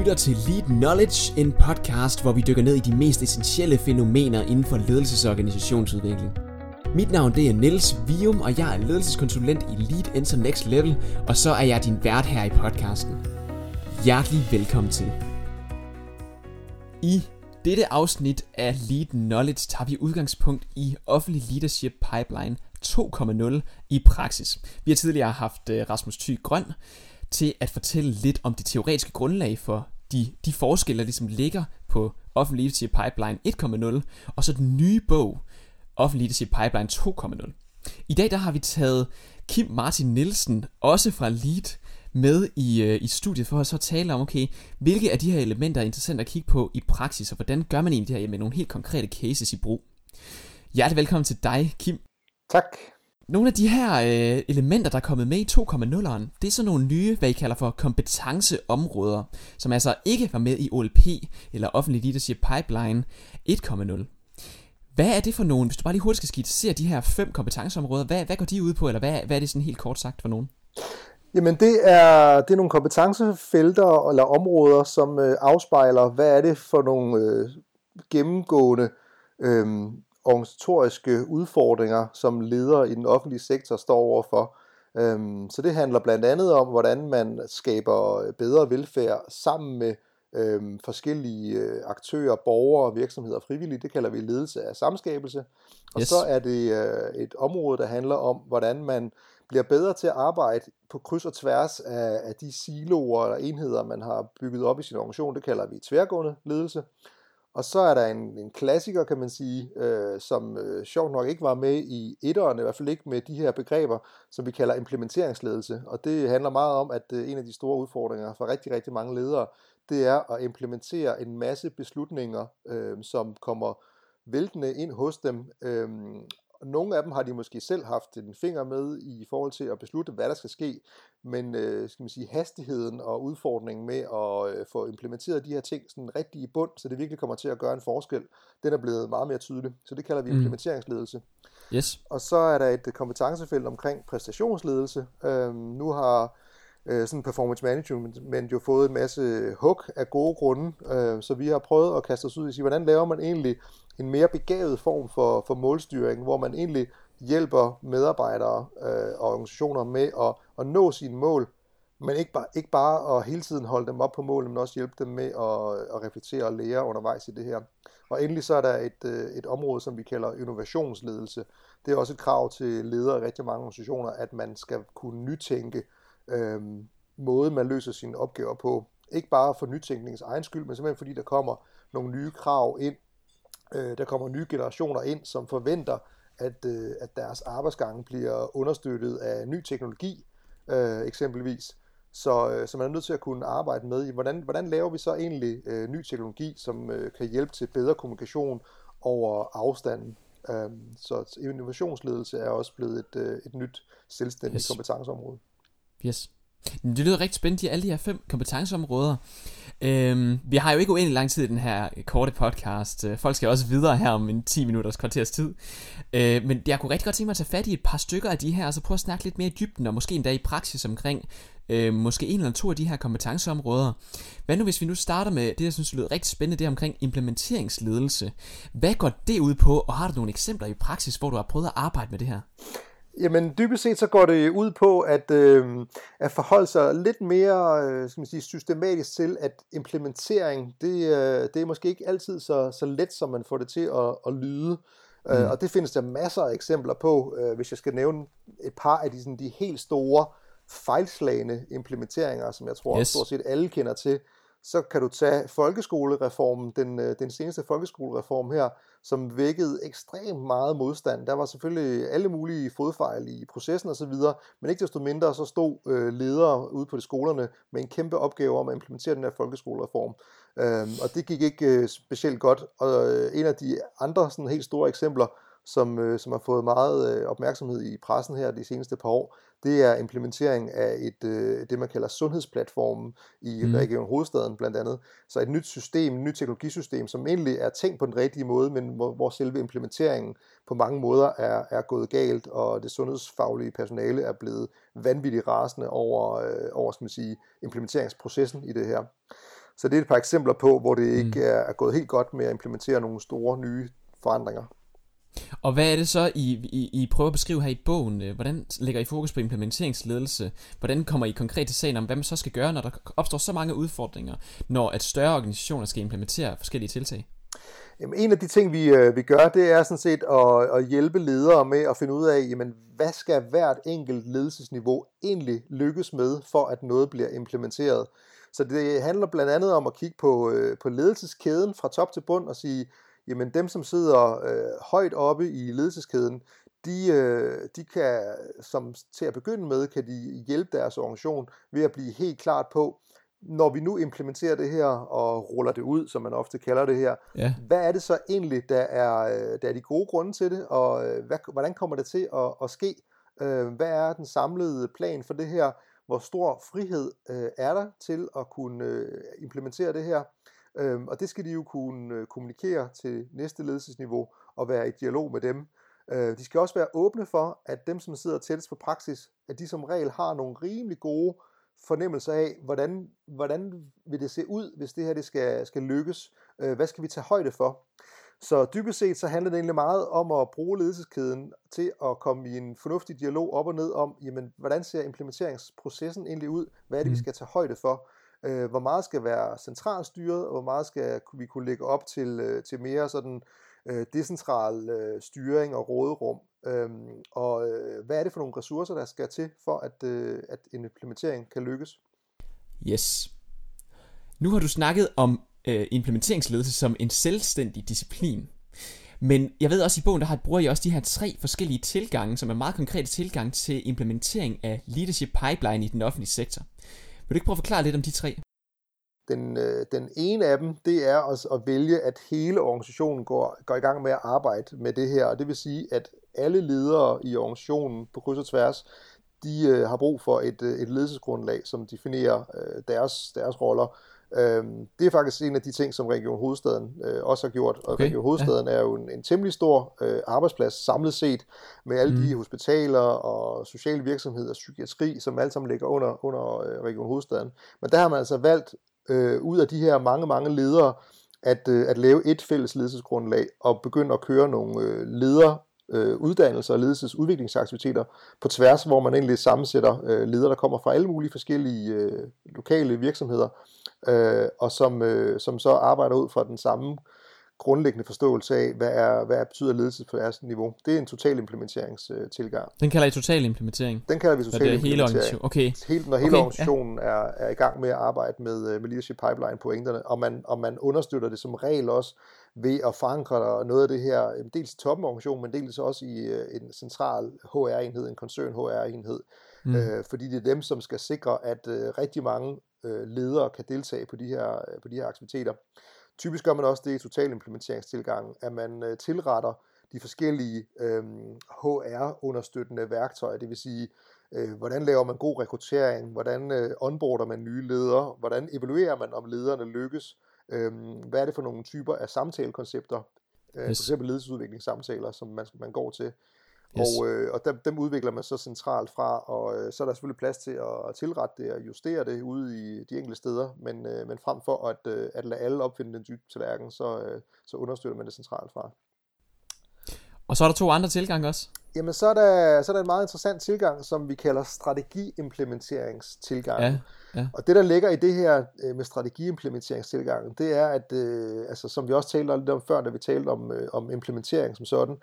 lytter til Lead Knowledge, en podcast, hvor vi dykker ned i de mest essentielle fænomener inden for ledelses- og organisationsudvikling. Mit navn det er Niels Vium, og jeg er ledelseskonsulent i Lead Enter Next Level, og så er jeg din vært her i podcasten. Hjertelig velkommen til. I dette afsnit af Lead Knowledge tager vi udgangspunkt i Offentlig Leadership Pipeline 2.0 i praksis. Vi har tidligere haft øh, Rasmus Thy Grøn til at fortælle lidt om det teoretiske grundlag for de, de forskelle, der ligesom ligger på Offentlig Leadership Pipeline 1.0 og så den nye bog, Offentlig Leadership Pipeline 2.0. I dag der har vi taget Kim Martin Nielsen, også fra Lead, med i, øh, i studiet for at så tale om, okay, hvilke af de her elementer er interessant at kigge på i praksis, og hvordan gør man egentlig det her med nogle helt konkrete cases i brug. Hjertelig velkommen til dig, Kim. Tak. Nogle af de her øh, elementer, der er kommet med i 2.0'eren, det er sådan nogle nye, hvad I kalder for kompetenceområder, som altså ikke var med i OLP eller Offentlig Leadership Pipeline 1.0. Hvad er det for nogen, hvis du bare lige hurtigt skal skitsere de her fem kompetenceområder, hvad, hvad går de ud på, eller hvad, hvad er det sådan helt kort sagt for nogen? Jamen det er, det er nogle kompetencefelter eller områder, som øh, afspejler, hvad er det for nogle øh, gennemgående øh, organisatoriske udfordringer, som ledere i den offentlige sektor står overfor. Øhm, så det handler blandt andet om, hvordan man skaber bedre velfærd sammen med øhm, forskellige øh, aktører, borgere, virksomheder og frivillige. Det kalder vi ledelse af samskabelse. Og yes. så er det øh, et område, der handler om, hvordan man bliver bedre til at arbejde på kryds og tværs af, af de siloer eller enheder, man har bygget op i sin organisation. Det kalder vi tværgående ledelse. Og så er der en, en klassiker, kan man sige, øh, som øh, sjovt nok ikke var med i etteren, i hvert fald ikke med de her begreber, som vi kalder implementeringsledelse. Og det handler meget om, at øh, en af de store udfordringer for rigtig, rigtig mange ledere, det er at implementere en masse beslutninger, øh, som kommer væltende ind hos dem, øh, nogle af dem har de måske selv haft en finger med i forhold til at beslutte, hvad der skal ske, men øh, skal man sige, hastigheden og udfordringen med at øh, få implementeret de her ting sådan rigtig i bund, så det virkelig kommer til at gøre en forskel, den er blevet meget mere tydelig. Så det kalder vi mm. implementeringsledelse. Yes. Og så er der et kompetencefelt omkring præstationsledelse. Øhm, nu har øh, sådan performance management jo fået en masse hug af gode grunde, øh, så vi har prøvet at kaste os ud i sige, hvordan laver man egentlig en mere begavet form for, for målstyring, hvor man egentlig hjælper medarbejdere øh, og organisationer med at, at nå sine mål, men ikke bare, ikke bare at hele tiden holde dem op på målet, men også hjælpe dem med at, at reflektere og lære undervejs i det her. Og endelig så er der et, øh, et område, som vi kalder innovationsledelse. Det er også et krav til ledere i rigtig mange organisationer, at man skal kunne nytænke øh, måde, man løser sine opgaver på. Ikke bare for nytænkningens egen skyld, men simpelthen fordi der kommer nogle nye krav ind. Øh, der kommer nye generationer ind, som forventer, at, øh, at deres arbejdsgange bliver understøttet af ny teknologi, øh, eksempelvis. Så, øh, så man er nødt til at kunne arbejde med i, hvordan, hvordan laver vi så egentlig øh, ny teknologi, som øh, kan hjælpe til bedre kommunikation over afstanden. Øh, så innovationsledelse er også blevet et, øh, et nyt selvstændigt yes. kompetenceområde. Yes. Det lyder rigtig spændende, alle de her fem kompetenceområder. Øhm, vi har jo ikke uendelig lang tid i den her øh, korte podcast. Øh, folk skal også videre her om en 10 minutters kvarters tid. Øh, men jeg kunne rigtig godt tænke mig at tage fat i et par stykker af de her, og så prøve at snakke lidt mere i dybden, og måske endda i praksis omkring øh, måske en eller to af de her kompetenceområder. Hvad nu hvis vi nu starter med det, jeg synes lyder rigtig spændende, det er omkring implementeringsledelse. Hvad går det ud på, og har du nogle eksempler i praksis, hvor du har prøvet at arbejde med det her? Jamen dybest set så går det ud på at, øh, at forholde sig lidt mere øh, skal man sige, systematisk til, at implementering, det, øh, det er måske ikke altid så, så let, som man får det til at, at lyde. Øh, mm. Uh, og det findes der masser af eksempler på, uh, hvis jeg skal nævne et par af de, sådan, de helt store fejlslagende implementeringer, som jeg tror yes. stort set alle kender til så kan du tage folkeskolereformen, den, øh, den seneste folkeskolereform her, som vækkede ekstremt meget modstand. Der var selvfølgelig alle mulige fodfejl i processen osv., men ikke desto mindre så stod øh, ledere ude på de skolerne med en kæmpe opgave om at implementere den her folkeskolereform. Øhm, og det gik ikke øh, specielt godt. Og øh, en af de andre sådan helt store eksempler, som, øh, som har fået meget øh, opmærksomhed i pressen her de seneste par år, det er implementering af et, øh, det, man kalder sundhedsplatformen i mm. Region Hovedstaden blandt andet. Så et nyt system, et nyt teknologisystem, som egentlig er tænkt på den rigtige måde, men hvor, hvor selve implementeringen på mange måder er, er gået galt, og det sundhedsfaglige personale er blevet vanvittigt rasende over, øh, over skal man sige, implementeringsprocessen i det her. Så det er et par eksempler på, hvor det ikke mm. er, er gået helt godt med at implementere nogle store nye forandringer. Og hvad er det så, I, I, I prøver at beskrive her i bogen? Øh, hvordan lægger I fokus på implementeringsledelse? Hvordan kommer I konkret til sagen om, hvad man så skal gøre, når der opstår så mange udfordringer, når at større organisationer skal implementere forskellige tiltag? Jamen, en af de ting, vi, øh, vi gør, det er sådan set at, at hjælpe ledere med at finde ud af, jamen, hvad skal hvert enkelt ledelsesniveau egentlig lykkes med, for at noget bliver implementeret. Så det handler blandt andet om at kigge på, øh, på ledelseskæden fra top til bund og sige, jamen dem, som sidder øh, højt oppe i ledelseskæden, de, øh, de kan, som til at begynde med, kan de hjælpe deres organisation ved at blive helt klart på, når vi nu implementerer det her og ruller det ud, som man ofte kalder det her, ja. hvad er det så egentlig, der er, øh, der er de gode grunde til det, og øh, hvad, hvordan kommer det til at, at ske? Øh, hvad er den samlede plan for det her? Hvor stor frihed er der til at kunne implementere det her? Øhm, og det skal de jo kunne øh, kommunikere til næste ledelsesniveau og være i dialog med dem. Øh, de skal også være åbne for, at dem, som sidder tættest på praksis, at de som regel har nogle rimelig gode fornemmelser af, hvordan, hvordan vil det se ud, hvis det her det skal, skal lykkes? Øh, hvad skal vi tage højde for? Så dybest set så handler det egentlig meget om at bruge ledelseskæden til at komme i en fornuftig dialog op og ned om, jamen, hvordan ser implementeringsprocessen egentlig ud? Hvad er det, vi mm. skal tage højde for? Øh, hvor meget skal være centralt styret, og hvor meget skal vi kunne lægge op til, øh, til mere sådan øh, decentral øh, styring og råderum. Øhm, og øh, hvad er det for nogle ressourcer, der skal til for, at, øh, at en implementering kan lykkes? Yes. Nu har du snakket om øh, implementeringsledelse som en selvstændig disciplin. Men jeg ved også i bogen, der har bruger I også de her tre forskellige tilgange, som er meget konkrete tilgange til implementering af leadership pipeline i den offentlige sektor. Vil du ikke prøve at forklare lidt om de tre? Den, øh, den ene af dem, det er at, at vælge, at hele organisationen går, går i gang med at arbejde med det her. Og det vil sige, at alle ledere i organisationen på kryds og tværs, de øh, har brug for et, øh, et ledelsesgrundlag, som definerer øh, deres, deres roller. Øhm, det er faktisk en af de ting, som Region Hovedstaden øh, også har gjort. Og okay. Region Hovedstaden ja. er jo en, en temmelig stor øh, arbejdsplads samlet set, med alle mm. de hospitaler og sociale virksomheder psykiatri, som alle sammen ligger under, under øh, Region Hovedstaden. Men der har man altså valgt øh, ud af de her mange, mange ledere, at, øh, at lave et fælles ledelsesgrundlag og begynde at køre nogle øh, ledere øh, uddannelser og ledelsesudviklingsaktiviteter på tværs, hvor man egentlig sammensætter øh, ledere, der kommer fra alle mulige forskellige øh, lokale virksomheder, øh, og som, øh, som så arbejder ud fra den samme grundlæggende forståelse af, hvad, er, hvad er betyder ledelse på deres niveau. Det er en total implementeringstilgang. Den kalder I total implementering? Den kalder vi total det er hele organisationen. Okay. Helt, når hele okay, organisationen ja. er, er i gang med at arbejde med, øh, med leadership pipeline pointerne, og man, og man understøtter det som regel også ved at forankre noget af det her, dels i toppen af organisationen, men dels også i øh, en central HR-enhed, en koncern HR-enhed. Mm. Øh, fordi det er dem, som skal sikre, at øh, rigtig mange øh, ledere kan deltage på de her, øh, på de her aktiviteter. Typisk gør man også det i total implementeringstilgang, at man øh, tilretter de forskellige øh, HR-understøttende værktøjer, det vil sige, øh, hvordan laver man god rekruttering, hvordan øh, onboarder man nye ledere, hvordan evaluerer man, om lederne lykkes, øh, hvad er det for nogle typer af samtalekoncepter, øh, yes. for eksempel ledelsesudviklingssamtaler, som man, man går til, Yes. Og, øh, og dem, dem udvikler man så centralt fra, og øh, så er der selvfølgelig plads til at, at tilrette det og justere det ude i de enkelte steder, men, øh, men frem for at, øh, at lade alle opfinde den dybe tallerken, så, øh, så understøtter man det centralt fra. Og så er der to andre tilgange også. Jamen, så er, der, så er der en meget interessant tilgang, som vi kalder strategiimplementeringstilgang. Ja, ja. Og det, der ligger i det her øh, med strategiimplementeringstilgangen, det er, at, øh, altså, som vi også talte lidt om før, da vi talte om, øh, om implementering som sådan,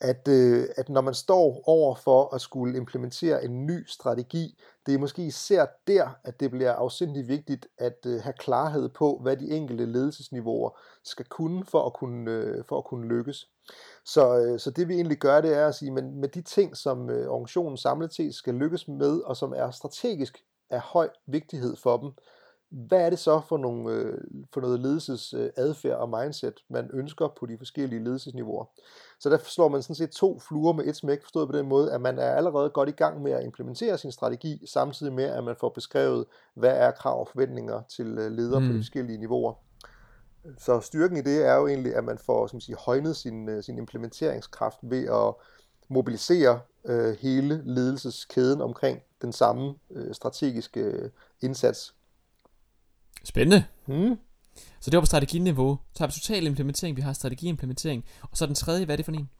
at, øh, at når man står over for at skulle implementere en ny strategi, det er måske især der, at det bliver afsindig vigtigt at øh, have klarhed på, hvad de enkelte ledelsesniveauer skal kunne for at kunne, øh, for at kunne lykkes. Så, øh, så det vi egentlig gør, det er at sige, men med de ting, som øh, organisationen samlet set skal lykkes med, og som er strategisk af høj vigtighed for dem, hvad er det så for, nogle, øh, for noget ledelsesadfærd og mindset, man ønsker på de forskellige ledelsesniveauer? Så der slår man sådan set to fluer med et smæk, forstået på den måde, at man er allerede godt i gang med at implementere sin strategi, samtidig med, at man får beskrevet, hvad er krav og forventninger til ledere mm. på de mm. forskellige niveauer. Så styrken i det er jo egentlig, at man får som sige, højnet sin, øh, sin implementeringskraft ved at mobilisere øh, hele ledelseskæden omkring den samme øh, strategiske øh, indsats. Spændende. Hmm. Så det var på strateginiveau. Så har vi total implementering, vi har strategiimplementering. Og så den tredje, hvad er det for en?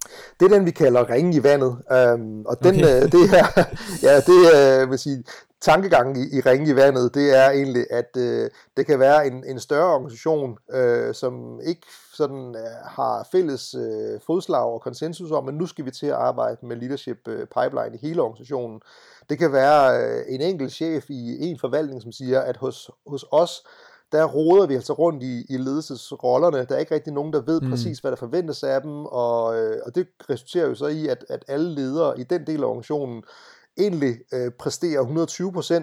Det er den, vi kalder ringe i vandet. Um, og den, okay. uh, det er, ja, det uh, vil sige, tankegangen i, i ringe i vandet, det er egentlig, at uh, det kan være en, en større organisation, uh, som ikke sådan uh, har fælles uh, fodslag og konsensus om, men nu skal vi til at arbejde med leadership uh, pipeline i hele organisationen. Det kan være uh, en enkelt chef i en forvaltning, som siger, at hos, hos os, der roder vi altså rundt i, i ledelsesrollerne. Der er ikke rigtig nogen, der ved mm. præcis, hvad der forventes af dem, og, øh, og det resulterer jo så i, at, at alle ledere i den del af organisationen egentlig øh, præsterer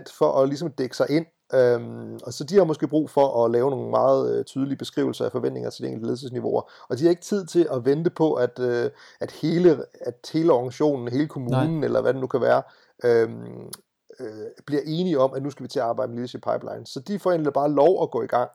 120% for at ligesom dække sig ind. Øhm, og så de har måske brug for at lave nogle meget øh, tydelige beskrivelser af forventninger til de enkelte ledelsesniveauer. Og de har ikke tid til at vente på, at, øh, at, hele, at hele organisationen, hele kommunen, Nej. eller hvad det nu kan være, øh, øh, bliver enige om, at nu skal vi til at arbejde med leadership pipeline. Så de får egentlig bare lov at gå i gang.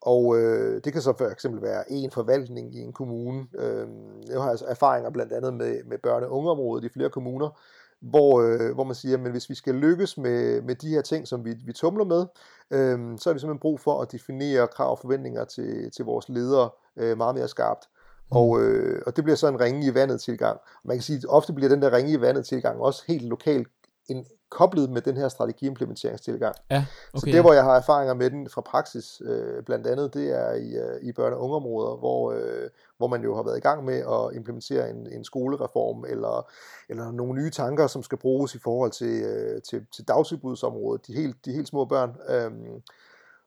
Og øh, det kan så for eksempel være en forvaltning i en kommune. Øh, jeg har altså erfaringer blandt andet med, med børne- og ungeområdet i flere kommuner, hvor, øh, hvor man siger, at hvis vi skal lykkes med, med de her ting, som vi, vi tumler med, øh, så har vi simpelthen brug for at definere krav og forventninger til, til vores ledere øh, meget mere skarpt. Mm. Og, øh, og det bliver så en ringe i vandet tilgang. Man kan sige, at ofte bliver den der ringe i vandet tilgang også helt lokalt en, koblet med den her strategiimplementeringstilgang. Ja, okay, så det, hvor jeg har erfaringer med den fra praksis, øh, blandt andet, det er i, øh, i børne- og ungeområder, hvor, øh, hvor man jo har været i gang med at implementere en, en skolereform, eller, eller nogle nye tanker, som skal bruges i forhold til, øh, til, til dagtilbudsområdet, de helt, de helt små børn. Øh,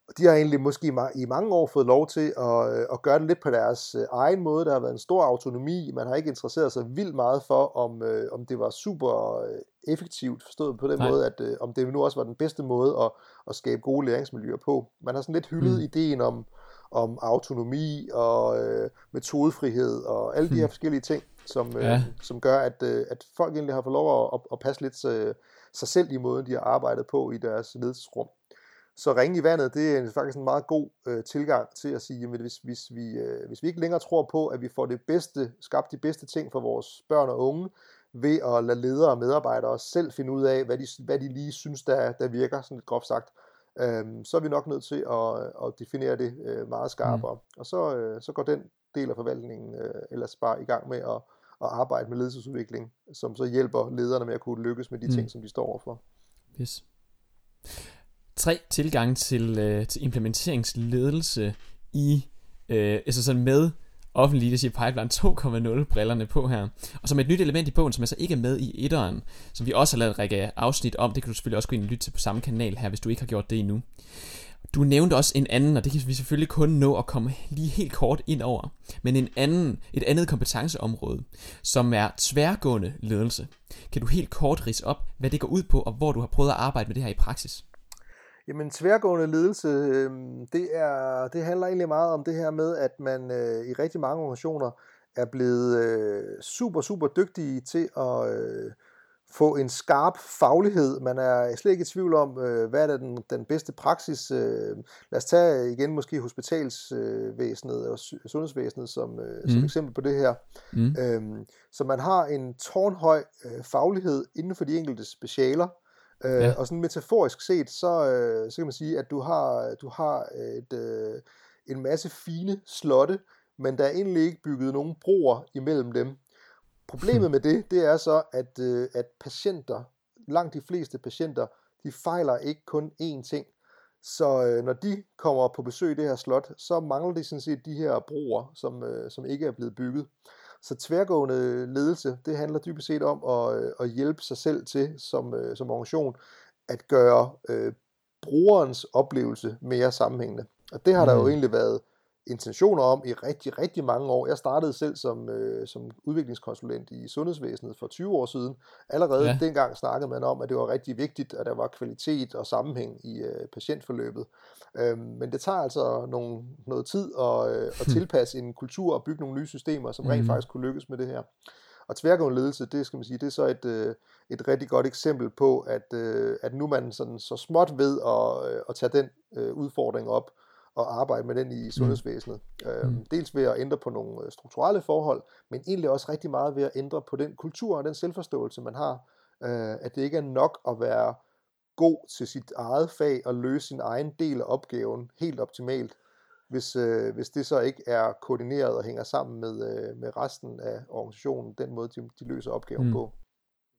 og de har egentlig måske i mange år fået lov til at, øh, at gøre det lidt på deres øh, egen måde. Der har været en stor autonomi. Man har ikke interesseret sig vildt meget for, om, øh, om det var super effektivt, forstået på den Nej. måde, at om det nu også var den bedste måde at, at skabe gode læringsmiljøer på. Man har sådan lidt hyldet mm. ideen om, om autonomi og øh, metodefrihed og alle de her mm. forskellige ting, som, ja. øh, som gør, at, øh, at folk egentlig har fået lov at, at passe lidt øh, sig selv i måden, de har arbejdet på i deres ledelsesrum. Så ringe i vandet, det er faktisk en meget god øh, tilgang til at sige, at hvis, hvis, vi, øh, hvis vi ikke længere tror på, at vi får det bedste, skabt de bedste ting for vores børn og unge, ved at lade ledere og medarbejdere selv finde ud af, hvad de, hvad de lige synes, der, der virker, sådan lidt groft sagt, øh, så er vi nok nødt til at, at definere det øh, meget skarpere. Mm. Og så, øh, så går den del af forvaltningen øh, ellers bare i gang med at, at arbejde med ledelsesudvikling, som så hjælper lederne med at kunne lykkes med de mm. ting, som de står overfor. Yes tre tilgange til, øh, til implementeringsledelse i, øh, altså sådan med offentlig leadership pipeline 2.0 brillerne på her. Og som et nyt element i bogen, som altså ikke er med i etteren, som vi også har lavet en række afsnit om, det kan du selvfølgelig også gå ind og lytte til på samme kanal her, hvis du ikke har gjort det endnu. Du nævnte også en anden, og det kan vi selvfølgelig kun nå at komme lige helt kort ind over, men en anden, et andet kompetenceområde, som er tværgående ledelse. Kan du helt kort rise op, hvad det går ud på, og hvor du har prøvet at arbejde med det her i praksis? Jamen, tværgående ledelse, øh, det, er, det handler egentlig meget om det her med, at man øh, i rigtig mange organisationer er blevet øh, super, super dygtige til at øh, få en skarp faglighed. Man er slet ikke i tvivl om, øh, hvad er den, den bedste praksis. Øh, lad os tage igen måske hospitalsvæsenet og sundhedsvæsenet som, øh, mm. som eksempel på det her. Mm. Øh, så man har en tårnhøj øh, faglighed inden for de enkelte specialer, Øh, ja. Og sådan metaforisk set, så, øh, så kan man sige, at du har, du har et, øh, en masse fine slotte, men der er egentlig ikke bygget nogen broer imellem dem. Problemet med det, det er så, at, øh, at patienter, langt de fleste patienter, de fejler ikke kun én ting. Så øh, når de kommer på besøg i det her slot, så mangler de sådan set de her broer, som, øh, som ikke er blevet bygget. Så tværgående ledelse, det handler dybest set om at, øh, at hjælpe sig selv til som, øh, som organisation at gøre øh, brugerens oplevelse mere sammenhængende. Og det har mm. der jo mm. egentlig været intentioner om i rigtig, rigtig mange år. Jeg startede selv som, øh, som udviklingskonsulent i sundhedsvæsenet for 20 år siden. Allerede ja. dengang snakkede man om, at det var rigtig vigtigt, at der var kvalitet og sammenhæng i øh, patientforløbet. Øhm, men det tager altså nogle, noget tid at, øh, at tilpasse en kultur og bygge nogle nye systemer, som rent mm. faktisk kunne lykkes med det her. Og tværgående ledelse, det skal man sige, det er så et, øh, et rigtig godt eksempel på, at, øh, at nu man sådan så småt ved at, øh, at tage den øh, udfordring op, og arbejde med den i mm. sundhedsvæsenet. Mm. Øhm, dels ved at ændre på nogle øh, strukturelle forhold, men egentlig også rigtig meget ved at ændre på den kultur og den selvforståelse, man har. Øh, at det ikke er nok at være god til sit eget fag og løse sin egen del af opgaven helt optimalt. hvis, øh, hvis det så ikke er koordineret og hænger sammen med, øh, med resten af organisationen, den måde, de, de løser opgaven mm. på.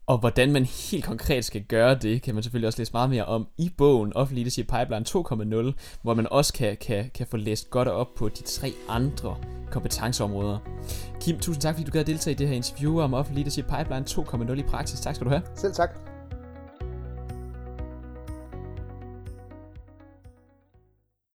Og hvordan man helt konkret skal gøre det, kan man selvfølgelig også læse meget mere om i bogen Offentlig Leadership Pipeline 2.0, hvor man også kan, kan, kan få læst godt op på de tre andre kompetenceområder. Kim, tusind tak, fordi du gad deltage i det her interview om Offentlig Leadership Pipeline 2.0 i praksis. Tak skal du have. Selv tak.